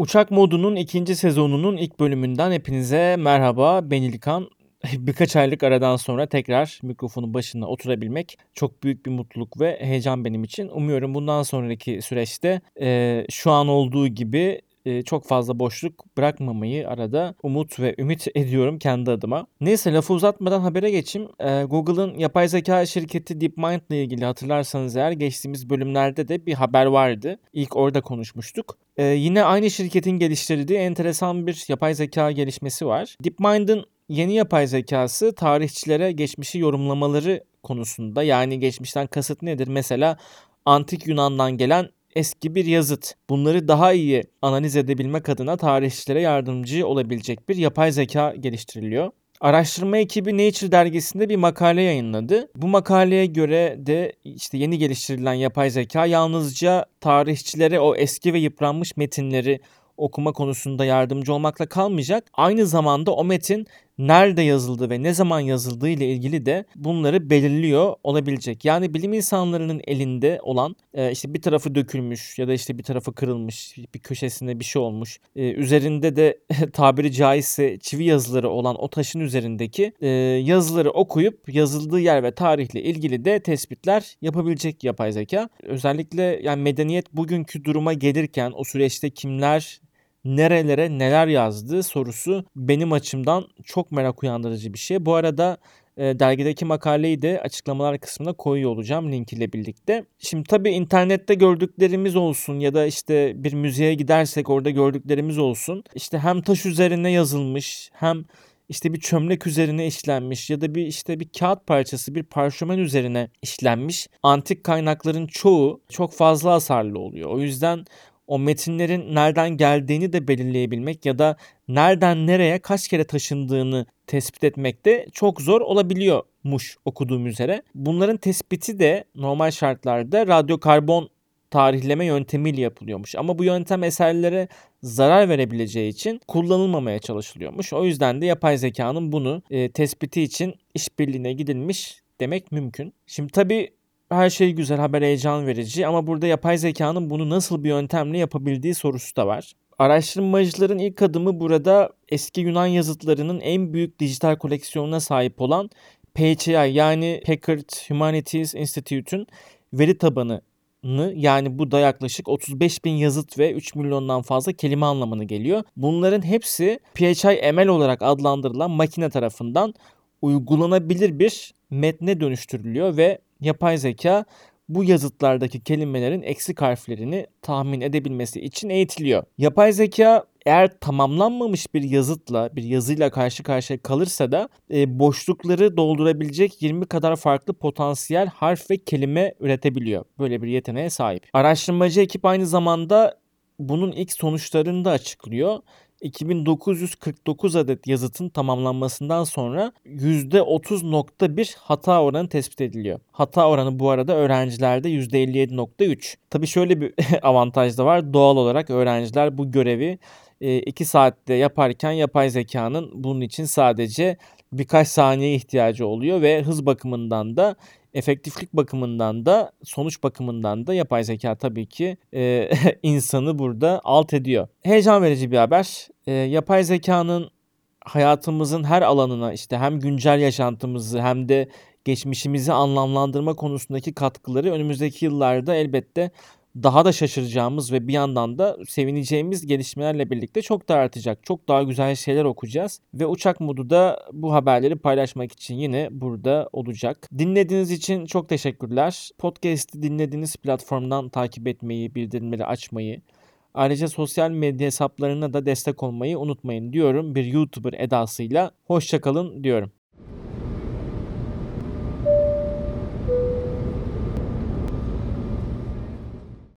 Uçak Modu'nun ikinci sezonunun ilk bölümünden hepinize merhaba. Ben İlkan. Birkaç aylık aradan sonra tekrar mikrofonun başına oturabilmek çok büyük bir mutluluk ve heyecan benim için. Umuyorum bundan sonraki süreçte e, şu an olduğu gibi e, çok fazla boşluk bırakmamayı arada umut ve ümit ediyorum kendi adıma. Neyse lafı uzatmadan habere geçeyim. E, Google'ın yapay zeka şirketi DeepMind ile ilgili hatırlarsanız eğer geçtiğimiz bölümlerde de bir haber vardı. İlk orada konuşmuştuk. E, yine aynı şirketin geliştirdiği enteresan bir yapay zeka gelişmesi var. DeepMind'ın yeni yapay zekası tarihçilere geçmişi yorumlamaları konusunda yani geçmişten kasıt nedir? Mesela antik Yunan'dan gelen eski bir yazıt. Bunları daha iyi analiz edebilmek adına tarihçilere yardımcı olabilecek bir yapay zeka geliştiriliyor. Araştırma ekibi Nature dergisinde bir makale yayınladı. Bu makaleye göre de işte yeni geliştirilen yapay zeka yalnızca tarihçilere o eski ve yıpranmış metinleri okuma konusunda yardımcı olmakla kalmayacak. Aynı zamanda o metin nerede yazıldı ve ne zaman yazıldığı ile ilgili de bunları belirliyor olabilecek. Yani bilim insanlarının elinde olan e, işte bir tarafı dökülmüş ya da işte bir tarafı kırılmış, bir köşesinde bir şey olmuş. E, üzerinde de tabiri caizse çivi yazıları olan o taşın üzerindeki e, yazıları okuyup yazıldığı yer ve tarihle ilgili de tespitler yapabilecek yapay zeka. Özellikle yani medeniyet bugünkü duruma gelirken o süreçte kimler nerelere neler yazdı sorusu benim açımdan çok merak uyandırıcı bir şey. Bu arada e, dergideki makaleyi de açıklamalar kısmına koyuyor olacağım link ile birlikte. Şimdi tabii internette gördüklerimiz olsun ya da işte bir müzeye gidersek orada gördüklerimiz olsun. İşte hem taş üzerine yazılmış hem işte bir çömlek üzerine işlenmiş ya da bir işte bir kağıt parçası bir parşömen üzerine işlenmiş antik kaynakların çoğu çok fazla hasarlı oluyor. O yüzden o metinlerin nereden geldiğini de belirleyebilmek ya da nereden nereye kaç kere taşındığını tespit etmek de çok zor olabiliyormuş okuduğum üzere. Bunların tespiti de normal şartlarda radyokarbon tarihleme yöntemiyle yapılıyormuş. Ama bu yöntem eserlere zarar verebileceği için kullanılmamaya çalışılıyormuş. O yüzden de yapay zekanın bunu e, tespiti için işbirliğine gidilmiş demek mümkün. Şimdi tabii her şey güzel, haber heyecan verici ama burada yapay zekanın bunu nasıl bir yöntemle yapabildiği sorusu da var. Araştırmacıların ilk adımı burada eski Yunan yazıtlarının en büyük dijital koleksiyonuna sahip olan PHI yani Packard Humanities Institute'un veri tabanı yani bu da yaklaşık 35 bin yazıt ve 3 milyondan fazla kelime anlamını geliyor. Bunların hepsi PHI ML olarak adlandırılan makine tarafından uygulanabilir bir metne dönüştürülüyor ve yapay zeka bu yazıtlardaki kelimelerin eksik harflerini tahmin edebilmesi için eğitiliyor. Yapay zeka eğer tamamlanmamış bir yazıtla, bir yazıyla karşı karşıya kalırsa da e, boşlukları doldurabilecek 20 kadar farklı potansiyel harf ve kelime üretebiliyor. Böyle bir yeteneğe sahip. Araştırmacı ekip aynı zamanda bunun ilk sonuçlarını da açıklıyor 2949 adet yazıtın tamamlanmasından sonra %30.1 hata oranı tespit ediliyor. Hata oranı bu arada öğrencilerde %57.3. Tabi şöyle bir avantaj da var. Doğal olarak öğrenciler bu görevi 2 saatte yaparken yapay zekanın bunun için sadece birkaç saniye ihtiyacı oluyor ve hız bakımından da efektiflik bakımından da sonuç bakımından da yapay zeka tabii ki e, insanı burada alt ediyor. Heyecan verici bir haber. E, yapay zekanın hayatımızın her alanına işte hem güncel yaşantımızı hem de geçmişimizi anlamlandırma konusundaki katkıları önümüzdeki yıllarda elbette daha da şaşıracağımız ve bir yandan da sevineceğimiz gelişmelerle birlikte çok da artacak. Çok daha güzel şeyler okuyacağız. Ve uçak modu da bu haberleri paylaşmak için yine burada olacak. Dinlediğiniz için çok teşekkürler. Podcast'i dinlediğiniz platformdan takip etmeyi, bildirimleri açmayı, Ayrıca sosyal medya hesaplarına da destek olmayı unutmayın diyorum bir YouTuber edasıyla. Hoşçakalın diyorum.